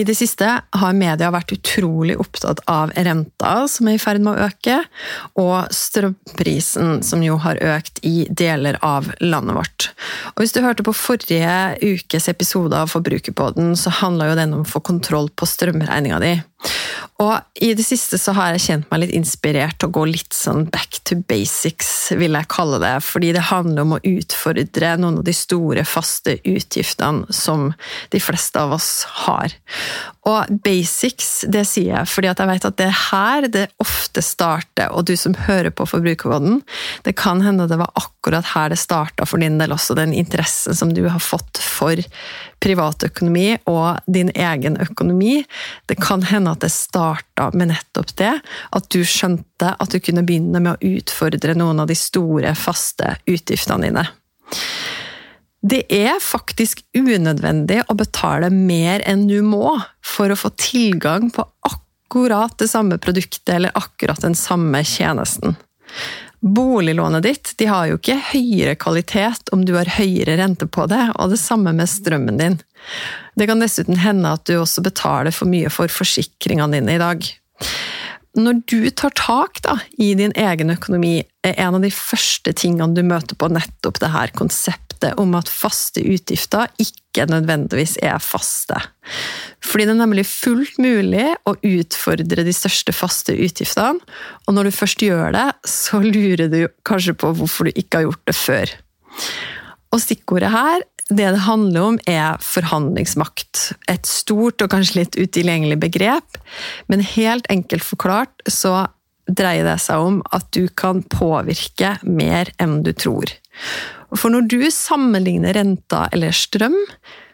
I det siste har media vært utrolig opptatt av renta, som er i ferd med å øke, og strømprisen, som jo har økt i deler av landet vårt. Og Hvis du hørte på forrige ukes episode av Forbrukerpodden, så handla jo den om å få kontroll på strømregninga di. Og i det siste så har jeg kjent meg litt inspirert til å gå litt sånn back to basics, vil jeg kalle det. Fordi det handler om å utfordre noen av de store, faste utgiftene som de fleste av oss har. Og basics, det sier jeg fordi at jeg vet at det er her det ofte starter. Og du som hører på Forbrukerråden, det kan hende det var akkurat her det starta for din del også, den interessen som du har fått for privatøkonomi og din egen økonomi. Det kan hende at det starta med nettopp det, at du skjønte at du kunne begynne med å utfordre noen av de store, faste utgiftene dine. Det er faktisk unødvendig å betale mer enn du må for å få tilgang på akkurat det samme produktet eller akkurat den samme tjenesten. Boliglånet ditt de har jo ikke høyere kvalitet om du har høyere rente på det, og det samme med strømmen din. Det kan dessuten hende at du også betaler for mye for forsikringene dine i dag. Når du tar tak da, i din egen økonomi, er en av de første tingene du møter på nettopp det her konseptet om at faste utgifter ikke nødvendigvis er faste. Fordi det er nemlig fullt mulig å utfordre de største faste utgiftene, og når du først gjør det, så lurer du kanskje på hvorfor du ikke har gjort det før. Og stikkordet her det det handler om, er forhandlingsmakt. Et stort og kanskje litt utilgjengelig begrep, men helt enkelt forklart så dreier det seg om at du kan påvirke mer enn du tror. For når du sammenligner renta eller strøm,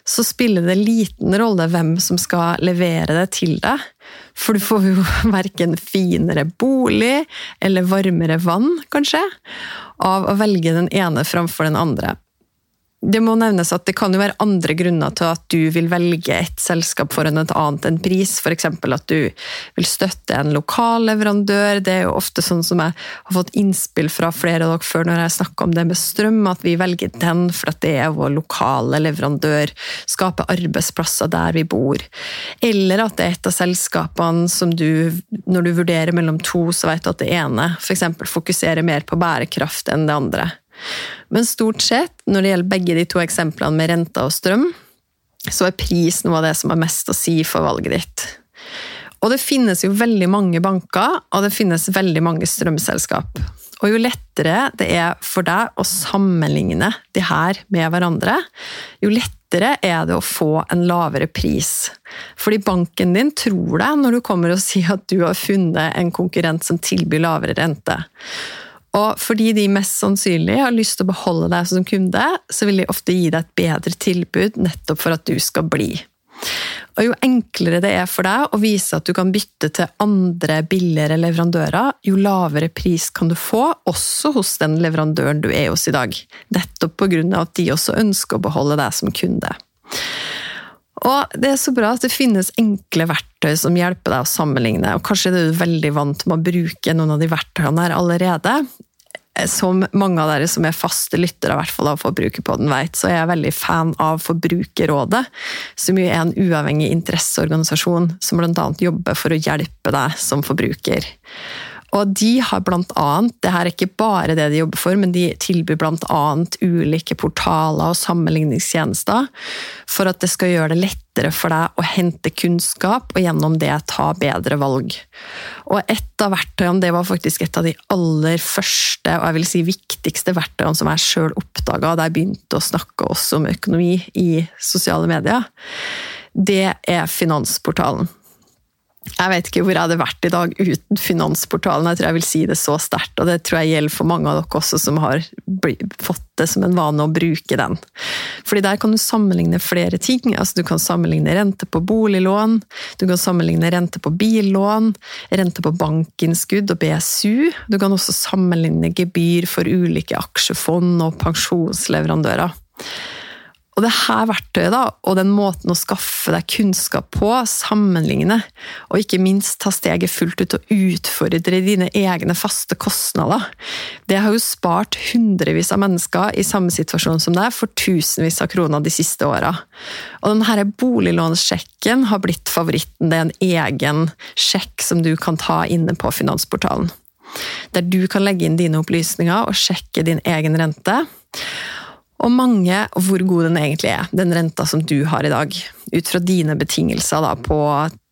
så spiller det liten rolle hvem som skal levere det til deg. For du får jo verken finere bolig eller varmere vann, kanskje, av å velge den ene framfor den andre. Det må nevnes at det kan jo være andre grunner til at du vil velge et selskap foran et annet enn pris, f.eks. at du vil støtte en lokal leverandør. Det er jo ofte sånn som jeg har fått innspill fra flere av dere før når jeg snakker om det med strøm, at vi velger den fordi det er vår lokale leverandør, skaper arbeidsplasser der vi bor. Eller at det er et av selskapene som du, når du vurderer mellom to, så vet du at det ene f.eks. fokuserer mer på bærekraft enn det andre. Men stort sett, når det gjelder begge de to eksemplene med renter og strøm, så er pris noe av det som har mest å si for valget ditt. Og det finnes jo veldig mange banker, og det finnes veldig mange strømselskap. Og jo lettere det er for deg å sammenligne de her med hverandre, jo lettere er det å få en lavere pris. Fordi banken din tror deg når du kommer og sier at du har funnet en konkurrent som tilbyr lavere rente. Og fordi de mest sannsynlig har lyst til å beholde deg som kunde, så vil de ofte gi deg et bedre tilbud nettopp for at du skal bli. Og Jo enklere det er for deg å vise at du kan bytte til andre billigere leverandører, jo lavere pris kan du få, også hos den leverandøren du er hos i dag. Nettopp pga. at de også ønsker å beholde deg som kunde. Og Det er så bra at det finnes enkle verktøy som hjelper deg å sammenligne. og Kanskje er du veldig vant med å bruke noen av de verktøyene her allerede. Som mange av dere som er faste lyttere i hvert fall av Forbrukerpodden vet, så er jeg veldig fan av Forbrukerrådet, som jo er en uavhengig interesseorganisasjon som bl.a. jobber for å hjelpe deg som forbruker. Og de har blant annet, det her er ikke bare det de jobber for, men de tilbyr blant annet ulike portaler og sammenligningstjenester for at det skal gjøre det lettere for deg å hente kunnskap og gjennom det ta bedre valg. Og et av verktøyene det var faktisk et av de aller første og jeg vil si viktigste verktøyene som jeg sjøl oppdaga da jeg begynte å snakke også om økonomi i sosiale medier. Det er Finansportalen. Jeg vet ikke hvor jeg hadde vært i dag uten Finansportalen. Jeg tror jeg vil si det så sterkt, og det tror jeg gjelder for mange av dere også som har fått det som en vane å bruke den. Fordi der kan du sammenligne flere ting. Altså, du kan sammenligne rente på boliglån, du kan sammenligne rente på billån, rente på bankinnskudd og BSU. Du kan også sammenligne gebyr for ulike aksjefond og pensjonsleverandører. Og det her verktøyet da, og den måten å skaffe deg kunnskap på, sammenligne, og ikke minst ta steget fullt ut og utfordre dine egne faste kostnader, det har jo spart hundrevis av mennesker i samme situasjon som deg for tusenvis av kroner de siste åra. Og denne boliglånssjekken har blitt favoritten. Det er en egen sjekk som du kan ta inne på Finansportalen. Der du kan legge inn dine opplysninger og sjekke din egen rente og mange hvor god den egentlig er, den renta som du har i dag. Ut fra dine betingelser da, på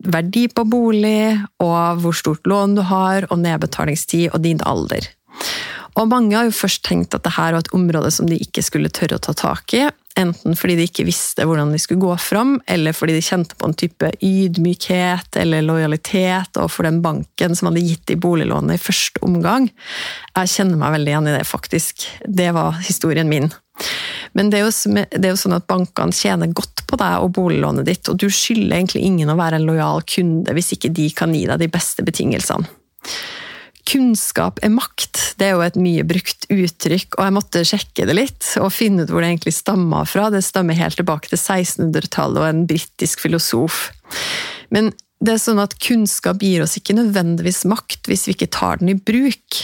verdi på bolig, og hvor stort lån du har, og nedbetalingstid og din alder. Og mange har jo først tenkt at dette var et område som de ikke skulle tørre å ta tak i, enten fordi de ikke visste hvordan de skulle gå fram, eller fordi de kjente på en type ydmykhet eller lojalitet overfor den banken som hadde gitt de boliglånet i første omgang. Jeg kjenner meg veldig igjen i det, faktisk. Det var historien min. Men det er, jo, det er jo sånn at bankene tjener godt på deg og boliglånet ditt, og du skylder egentlig ingen å være en lojal kunde hvis ikke de kan gi deg de beste betingelsene. Kunnskap er makt, det er jo et mye brukt uttrykk, og jeg måtte sjekke det litt og finne ut hvor det egentlig stammer fra. Det stammer helt tilbake til 1600-tallet og en britisk filosof. Men det er sånn at Kunnskap gir oss ikke nødvendigvis makt hvis vi ikke tar den i bruk.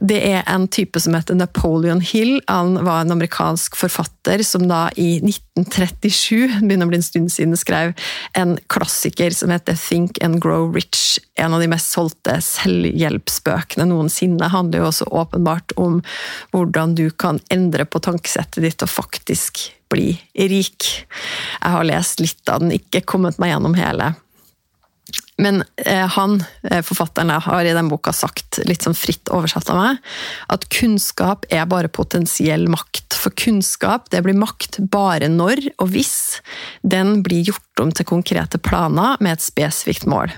Det er en type som heter Napoleon Hill. Han var en amerikansk forfatter som da i 1937 begynner å bli en stund siden, skrev en klassiker som heter Think and Grow Rich. En av de mest solgte selvhjelpsbøkene noensinne. Det handler jo også åpenbart om hvordan du kan endre på tankesettet ditt og faktisk bli rik. Jeg har lest litt av den, ikke kommet meg gjennom hele. Men eh, han, eh, forfatteren, har i den boka sagt, litt sånn fritt oversatt av meg, at kunnskap er bare potensiell makt. For kunnskap det blir makt bare når og hvis den blir gjort om til konkrete planer med et spesifikt mål.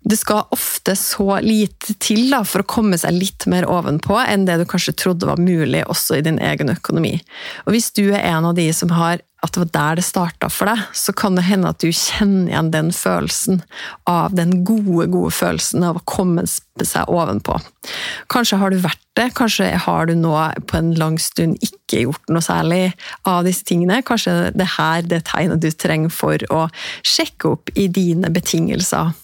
Det skal ofte så lite til da, for å komme seg litt mer ovenpå enn det du kanskje trodde var mulig også i din egen økonomi. Og Hvis du er en av de som har at det var der det starta for deg, så kan det hende at du kjenner igjen den følelsen av den gode, gode følelsen av å komme seg ovenpå. Kanskje har du vært det, kanskje har du nå på en lang stund ikke gjort noe særlig av disse tingene. Kanskje det her det tegnet du trenger for å sjekke opp i dine betingelser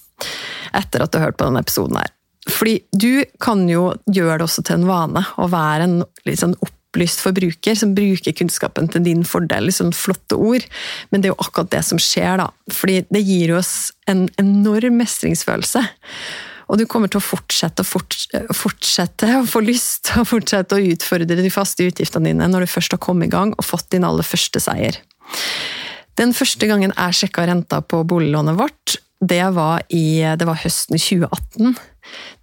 etter at du har hørt på denne episoden her. Fordi du kan jo gjøre det også til en vane å være en litt sånn opplyst forbruker som bruker kunnskapen til din fordel. Sånn flotte ord, men det er jo akkurat det som skjer, da. Fordi det gir oss en enorm mestringsfølelse. Og du kommer til å fortsette og fortsette å få lyst til å fortsette å utfordre de faste utgiftene dine når du først har kommet i gang og fått din aller første seier. Den første gangen jeg sjekka renta på boliglånet vårt, det var, i, det var høsten 2018.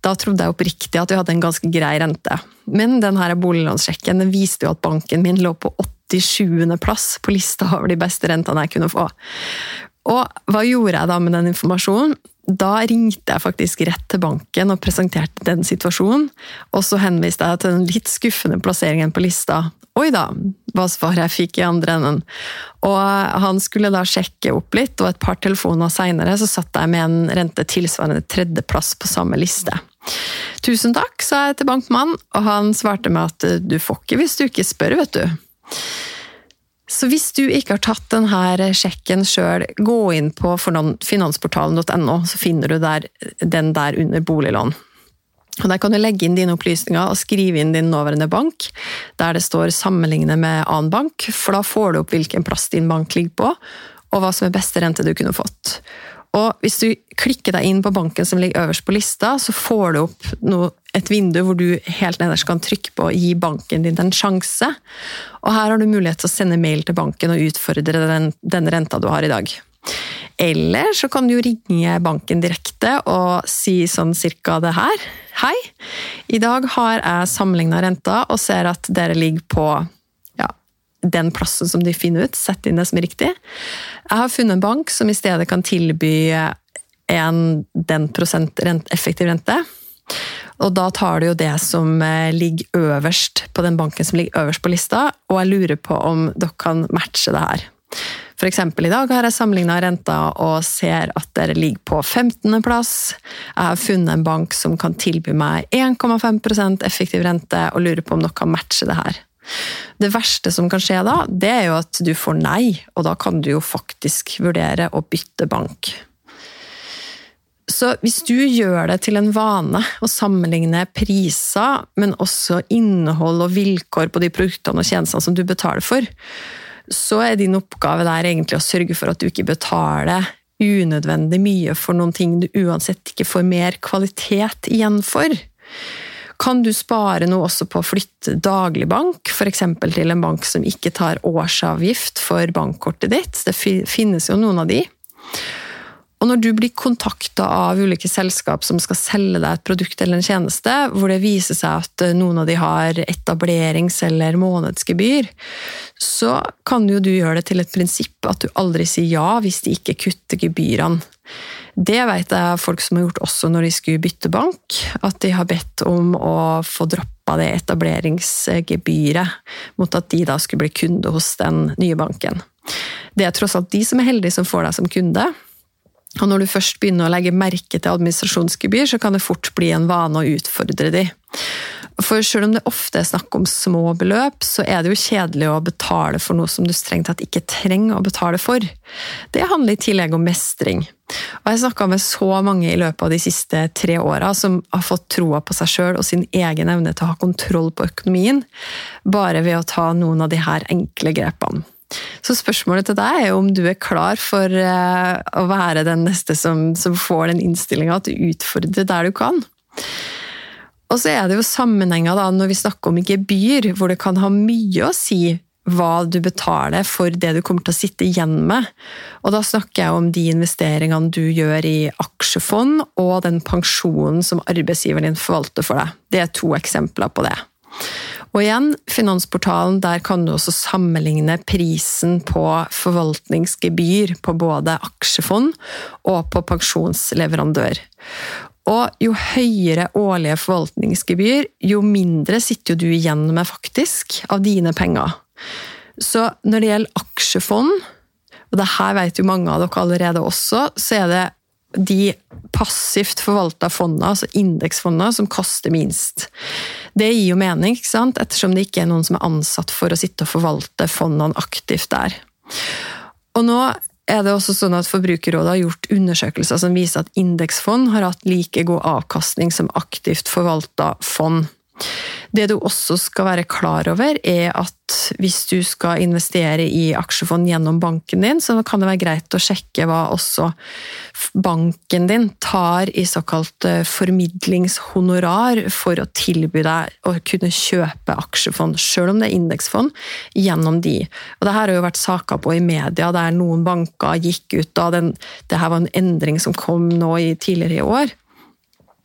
Da trodde jeg oppriktig at vi hadde en ganske grei rente. Men denne boliglånssjekken viste jo at banken min lå på 87. plass på lista over de beste rentene jeg kunne få. Og hva gjorde jeg da med den informasjonen? Da ringte jeg faktisk rett til banken og presenterte den situasjonen, og så henviste jeg til den litt skuffende plasseringen på lista. Oi da, hva svaret jeg fikk i andre enden. Og han skulle da sjekke opp litt, og et par telefoner seinere så satt jeg med en rente tilsvarende tredjeplass på samme liste. Tusen takk, sa jeg til bankmannen, og han svarte med at du får ikke hvis du ikke spør, vet du. Så hvis du ikke har tatt denne sjekken sjøl, gå inn på finansportalen.no, så finner du der, den der under boliglån. Og Der kan du legge inn dine opplysninger og skrive inn din nåværende bank, der det står 'sammenligne med annen bank', for da får du opp hvilken plass din bank ligger på, og hva som er beste rente du kunne fått. Og Hvis du klikker deg inn på banken som ligger øverst på lista, så får du opp noe, et vindu hvor du helt nederst kan trykke på å gi banken din en sjanse. Og Her har du mulighet til å sende mail til banken og utfordre den, den renta du har i dag. Eller så kan du ringe banken direkte og si sånn cirka det her. Hei, i dag har jeg sammenligna renta og ser at dere ligger på den plassen som de finner ut. Sett inn det som er riktig. Jeg har funnet en bank som i stedet kan tilby en den prosent rent, effektiv rente. Og da tar du jo det som eh, ligger øverst på den banken som ligger øverst på lista, og jeg lurer på om dere kan matche det her. Eksempel i dag har jeg sammenligna renta og ser at dere ligger på 15.-plass. Jeg har funnet en bank som kan tilby meg 1,5% effektiv rente, og lurer på om dere kan matche det her. Det verste som kan skje da, det er jo at du får nei, og da kan du jo faktisk vurdere å bytte bank. Så hvis du gjør det til en vane å sammenligne priser, men også innhold og vilkår på de produktene og tjenestene som du betaler for, så er din oppgave der egentlig å sørge for at du ikke betaler unødvendig mye for noen ting du uansett ikke får mer kvalitet igjen for. Kan du spare noe også på å flytte dagligbank, f.eks. til en bank som ikke tar årsavgift for bankkortet ditt? Det finnes jo noen av de. Og når du blir kontakta av ulike selskap som skal selge deg et produkt eller en tjeneste, hvor det viser seg at eh, noen av de har etablerings- eller månedsgebyr, så kan jo du gjøre det til et prinsipp at du aldri sier ja hvis de ikke kutter gebyrene. Det vet jeg folk som har gjort også når de skulle bytte bank, at de har bedt om å få droppa det etableringsgebyret, mot at de da skulle bli kunde hos den nye banken. Det er tross alt de som er heldige som får deg som kunde, og når du først begynner å legge merke til administrasjonsgebyr, så kan det fort bli en vane å utfordre de. For selv om det ofte er snakk om små beløp, så er det jo kjedelig å betale for noe som du strengt tatt ikke trenger å betale for. Det handler i tillegg om mestring. Og jeg snakka med så mange i løpet av de siste tre åra som har fått troa på seg sjøl og sin egen evne til å ha kontroll på økonomien, bare ved å ta noen av de her enkle grepene. Så spørsmålet til deg er om du er klar for eh, å være den neste som, som får den innstillinga, at du utfordrer der du kan. Og så er det jo sammenhenger da, når vi snakker om gebyr, hvor det kan ha mye å si hva du betaler for det du kommer til å sitte igjen med. Og da snakker jeg om de investeringene du gjør i aksjefond, og den pensjonen som arbeidsgiveren din forvalter for deg. Det er to eksempler på det. Og igjen, Finansportalen, der kan du også sammenligne prisen på forvaltningsgebyr på både aksjefond og på pensjonsleverandør. Og jo høyere årlige forvaltningsgebyr, jo mindre sitter jo du igjen med faktisk av dine penger. Så når det gjelder aksjefond, og det her vet jo mange av dere allerede også, så er det de passivt forvalta fondene, altså indeksfondene, som koster minst. Det gir jo mening, ikke sant? ettersom det ikke er noen som er ansatt for å sitte og forvalte fondene aktivt der. Og nå er det også sånn at Forbrukerrådet har gjort undersøkelser som viser at indeksfond har hatt like god avkastning som aktivt forvalta fond. Det du også skal være klar over, er at hvis du skal investere i aksjefond gjennom banken din, så kan det være greit å sjekke hva også banken din tar i såkalt eh, formidlingshonorar for å tilby deg å kunne kjøpe aksjefond, selv om det er indeksfond, gjennom de. Og det her har jo vært saker på i media der noen banker gikk ut da den, det her var en endring som kom nå i, tidligere i år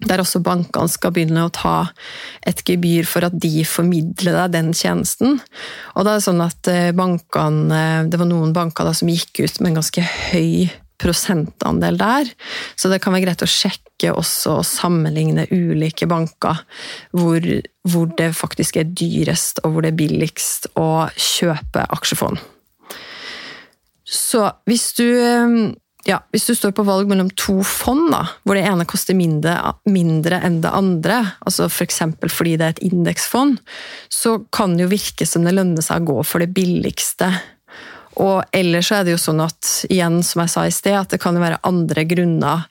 der også bankene skal begynne å ta et gebyr for at de formidler deg den tjenesten. Og da er det sånn at eh, bankene, Det var noen banker som gikk ut med en ganske høy prosentandel der, så det kan være greit å sjekke også og sammenligne ulike banker hvor, hvor det faktisk er dyrest og hvor det er billigst å kjøpe aksjefond. Så hvis du eh, ja, hvis du står på valg mellom to fond, da, hvor det ene koster mindre, mindre enn det andre, altså f.eks. For fordi det er et indeksfond, så kan det jo virke som det lønner seg å gå for det billigste. Og ellers er det jo sånn at, igjen som jeg sa i sted, at det kan jo være andre grunner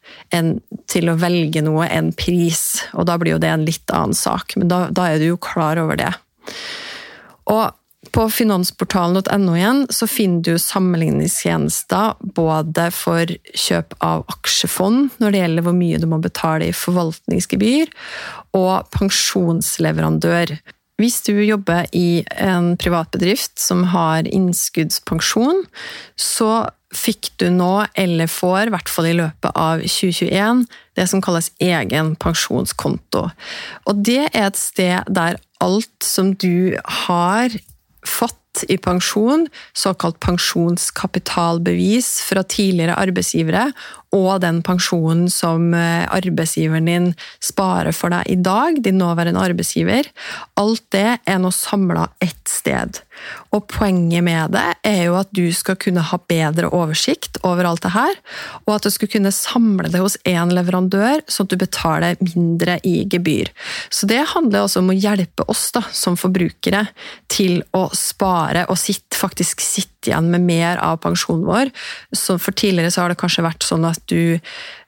til å velge noe enn pris, og da blir jo det en litt annen sak, men da, da er du jo klar over det. Og på finansportalen.no igjen så finner du sammenligningstjenester både for kjøp av aksjefond når det gjelder hvor mye du må betale i forvaltningsgebyr, og pensjonsleverandør. Hvis du jobber i en privatbedrift som har innskuddspensjon, så fikk du nå, eller får, i hvert fall i løpet av 2021, det som kalles egen pensjonskonto. Og det er et sted der alt som du har fått i pensjon, såkalt pensjonskapitalbevis fra tidligere arbeidsgivere, og den pensjonen som eh, arbeidsgiveren din sparer for deg i dag, din nåværende arbeidsgiver, alt det er nå samla ett sted. Og poenget med det er jo at du skal kunne ha bedre oversikt over alt det her, og at du skal kunne samle det hos én leverandør, sånn at du betaler mindre i gebyr. Så det handler også om å hjelpe oss da, som forbrukere til å spare og sitt, faktisk sitte igjen med mer av pensjonen vår. Så for tidligere så har det kanskje vært sånn at du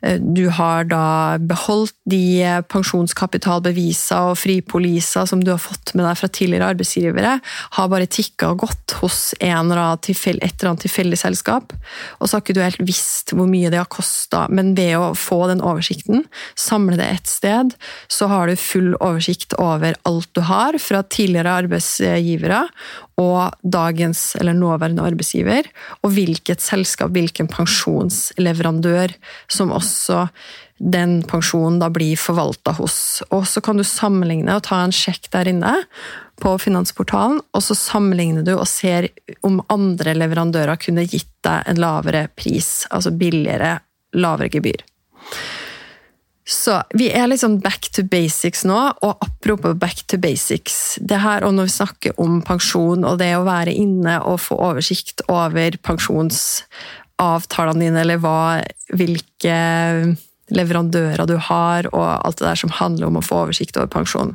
Eh, du har da beholdt de pensjonskapitalbevisene og fripoliser som du har fått med deg fra tidligere arbeidsgivere, har bare tikka og gått hos en eller annen tilfell, et eller annet tilfeldig selskap. Og så har ikke du helt visst hvor mye det har kosta, men ved å få den oversikten, samle det ett sted, så har du full oversikt over alt du har fra tidligere arbeidsgivere og dagens eller nåværende arbeidsgiver, og hvilket selskap, hvilken pensjonsleverandør som også den pensjonen da blir forvalta hos. Og så kan du sammenligne og ta en sjekk der inne på Finansportalen, og så sammenligner du og ser om andre leverandører kunne gitt deg en lavere pris, altså billigere, lavere gebyr. Så vi er liksom back to basics nå, og apropos back to basics det her, og Når vi snakker om pensjon og det å være inne og få oversikt over pensjonsavtalene dine, eller hva, hvilke leverandører du har, og alt det der som handler om å få oversikt over pensjon.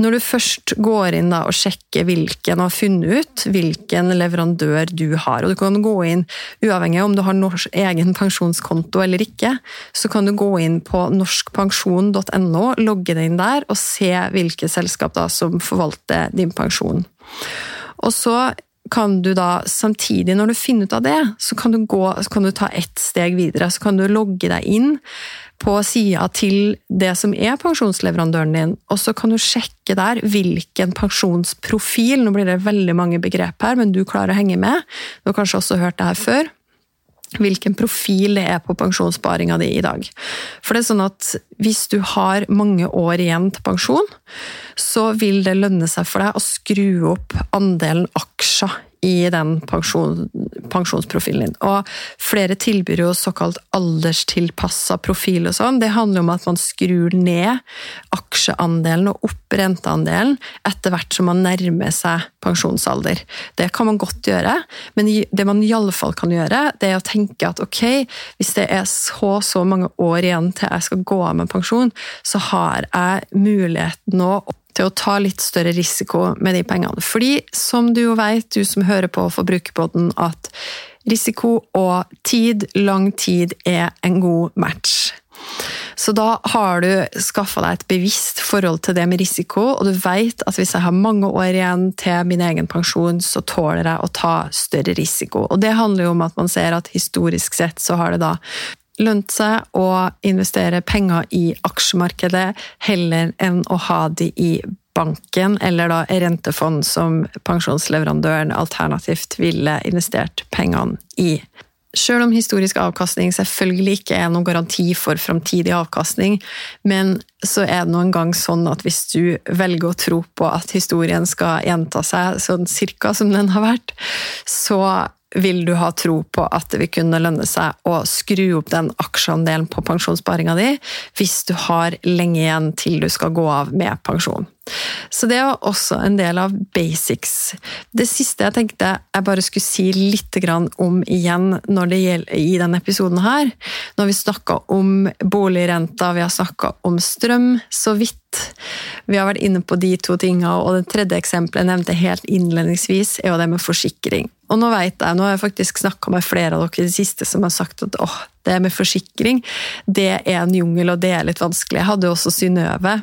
Når du først går inn og sjekker hvilken og har funnet ut hvilken leverandør du har, og du kan gå inn uavhengig av om du har norsk, egen pensjonskonto eller ikke, så kan du gå inn på norskpensjon.no, logge deg inn der og se hvilke selskap som forvalter din pensjon. Og så kan du da samtidig, når du finner ut av det, så kan du, gå, så kan du ta ett steg videre. Så kan du logge deg inn på sida til det som er pensjonsleverandøren din, og så kan du sjekke der hvilken pensjonsprofil Nå blir det veldig mange begrep her, men du klarer å henge med. Du har kanskje også hørt det her før. Hvilken profil det er på pensjonssparinga di i dag. For det er sånn at hvis du har mange år igjen til pensjon, så vil det lønne seg for deg å skru opp andelen aksjer i den pensjon, pensjonsprofilen din. Og flere tilbyr jo såkalt alderstilpassa profil og sånn. Det handler om at man skrur ned aksjeandelen og opp renteandelen etter hvert som man nærmer seg pensjonsalder. Det kan man godt gjøre, men det man i alle fall kan gjøre, det er å tenke at ok, hvis det er så så mange år igjen til jeg skal gå av med pensjon, så har jeg muligheten nå til å ta litt større risiko med de pengene. Fordi, som du jo vet, du som hører på Forbrukerpodden, at risiko og tid, lang tid, er en god match. Så da har du skaffa deg et bevisst forhold til det med risiko, og du vet at hvis jeg har mange år igjen til min egen pensjon, så tåler jeg å ta større risiko. Og det handler jo om at man ser at historisk sett så har det da lønt seg å investere penger i aksjemarkedet heller enn å ha de i banken, eller da rentefond som pensjonsleverandøren alternativt ville investert pengene i. Selv om historisk avkastning selvfølgelig ikke er noen garanti for framtidig avkastning, men så er det noen gang sånn at hvis du velger å tro på at historien skal gjenta seg sånn cirka som den har vært, så vil du ha tro på at det vil kunne lønne seg å skru opp den aksjeandelen på pensjonssparinga di hvis du har lenge igjen til du skal gå av med pensjon. Så det var også en del av basics. Det siste jeg tenkte jeg bare skulle si litt om igjen gjelder, i denne episoden her, når vi snakka om boligrenta, vi har snakka om strøm så vidt. Vi har vært inne på de to tinga, og det tredje eksempelet jeg nevnte helt innledningsvis, er jo det med forsikring. Og nå vet jeg, nå har jeg faktisk snakka med flere av dere i det siste som har sagt at åh, det med forsikring det er en jungel, og det er litt vanskelig. Jeg hadde også Synnøve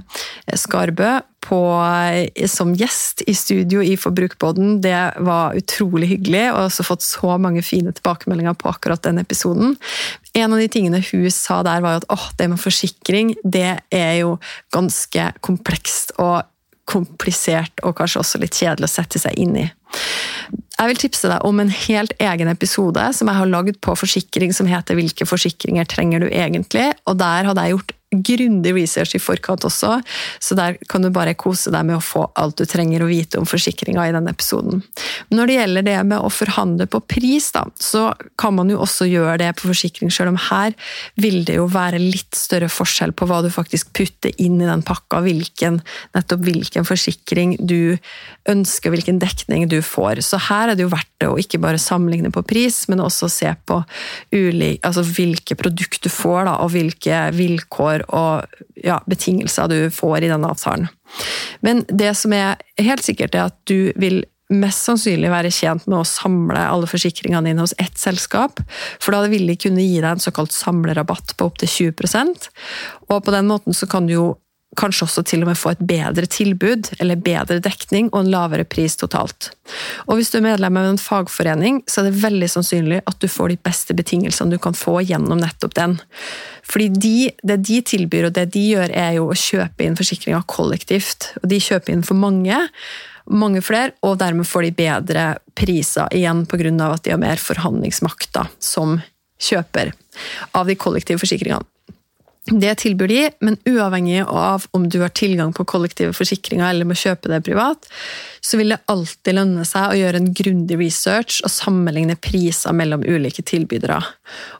Skarbø på, som gjest i studio i Forbrukerboden. Det var utrolig hyggelig, og jeg har også fått så mange fine tilbakemeldinger på akkurat den episoden. En av de tingene hun sa der, var jo at oh, det med forsikring det er jo ganske komplekst og komplisert, og kanskje også litt kjedelig å sette seg inn i. Jeg vil tipse deg om en helt egen episode som jeg har lagd på forsikring, som heter 'Hvilke forsikringer trenger du egentlig?' Og Der hadde jeg gjort grundig research i forkant også, så der kan du bare kose deg med å få alt du trenger å vite om forsikringa i denne episoden. Når det gjelder det med å forhandle på pris, da, så kan man jo også gjøre det på forsikring, selv om her vil det jo være litt større forskjell på hva du faktisk putter inn i den pakka, hvilken, nettopp hvilken forsikring du ønsker, hvilken dekning du får. Så her er det jo verdt det å ikke bare sammenligne på pris, men også se på ulik, altså hvilke produkt du får, da, og hvilke vilkår og ja, betingelser du får i denne avtalen. Men det som er helt sikkert, er at du vil mest sannsynlig være tjent med å samle alle forsikringene dine hos ett selskap, for da vil de kunne gi deg en såkalt samlerabatt på opptil 20% og på den måten så kan du jo kanskje også til og med få et bedre tilbud, eller bedre dekning og en lavere pris totalt. Og hvis du er medlem av en fagforening, så er det veldig sannsynlig at du får de beste betingelsene du kan få gjennom nettopp den. Fordi de, det de tilbyr og det de gjør, er jo å kjøpe inn forsikringer kollektivt. Og de kjøper inn for mange, mange flere, og dermed får de bedre priser igjen pga. at de har mer forhandlingsmakt som kjøper av de kollektive forsikringene. Det tilbyr de, men uavhengig av om du har tilgang på kollektive forsikringer eller må kjøpe det privat, så vil det alltid lønne seg å gjøre en grundig research og sammenligne priser mellom ulike tilbydere.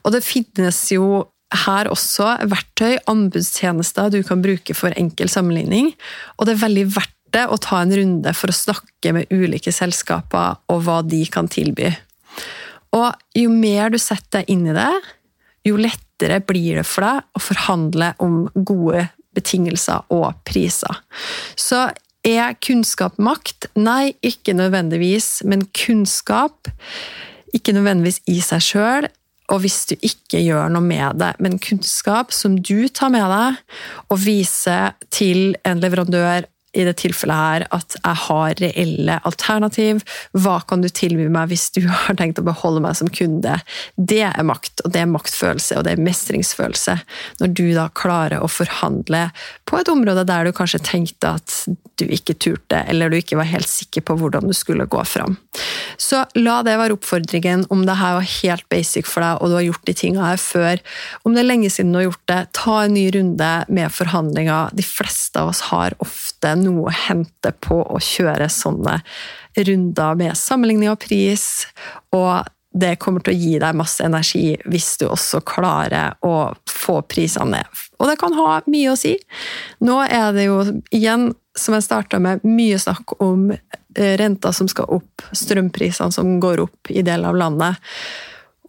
Og det finnes jo her også verktøy, anbudstjenester du kan bruke for enkel sammenligning, og det er veldig verdt det å ta en runde for å snakke med ulike selskaper og hva de kan tilby. Og jo mer du setter deg inn i det, jo lettere lettere blir det for deg å forhandle om gode betingelser og priser. Så er kunnskap makt? Nei, ikke nødvendigvis, men kunnskap ikke nødvendigvis i seg sjøl, og hvis du ikke gjør noe med det, men kunnskap som du tar med deg og viser til en leverandør i det tilfellet her at jeg har reelle alternativ. Hva kan du tilby meg hvis du har tenkt å beholde meg som kunde? Det er makt, og det er maktfølelse og det er mestringsfølelse. Når du da klarer å forhandle på et område der du kanskje tenkte at du ikke turte, eller du ikke var helt sikker på hvordan du skulle gå fram. Så la det være oppfordringen om det her var helt basic for deg, og du har gjort de tinga her før. Om det er lenge siden du har gjort det, ta en ny runde med forhandlinger. De fleste av oss har ofte noe å hente på å kjøre sånne runder med sammenligning av pris, og det kommer til å gi deg masse energi hvis du også klarer å få prisene ned. Og det kan ha mye å si. Nå er det jo igjen, som jeg starta med, mye snakk om eh, renta som skal opp, strømprisene som går opp i deler av landet.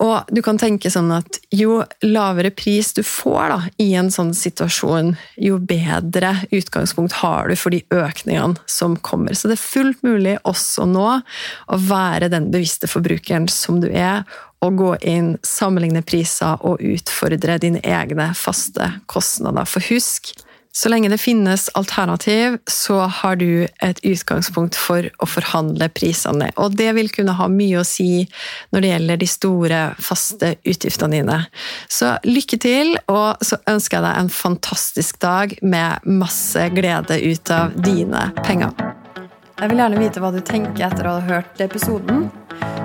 Og du kan tenke sånn at jo lavere pris du får da, i en sånn situasjon, jo bedre utgangspunkt har du for de økningene som kommer. Så det er fullt mulig også nå å være den bevisste forbrukeren som du er, og gå inn, sammenligne priser og utfordre dine egne faste kostnader. For husk, så lenge det finnes alternativ, så har du et utgangspunkt for å forhandle prisene. Og det vil kunne ha mye å si når det gjelder de store, faste utgiftene dine. Så lykke til, og så ønsker jeg deg en fantastisk dag med masse glede ut av dine penger. Jeg vil gjerne vite hva du tenker etter å ha hørt episoden.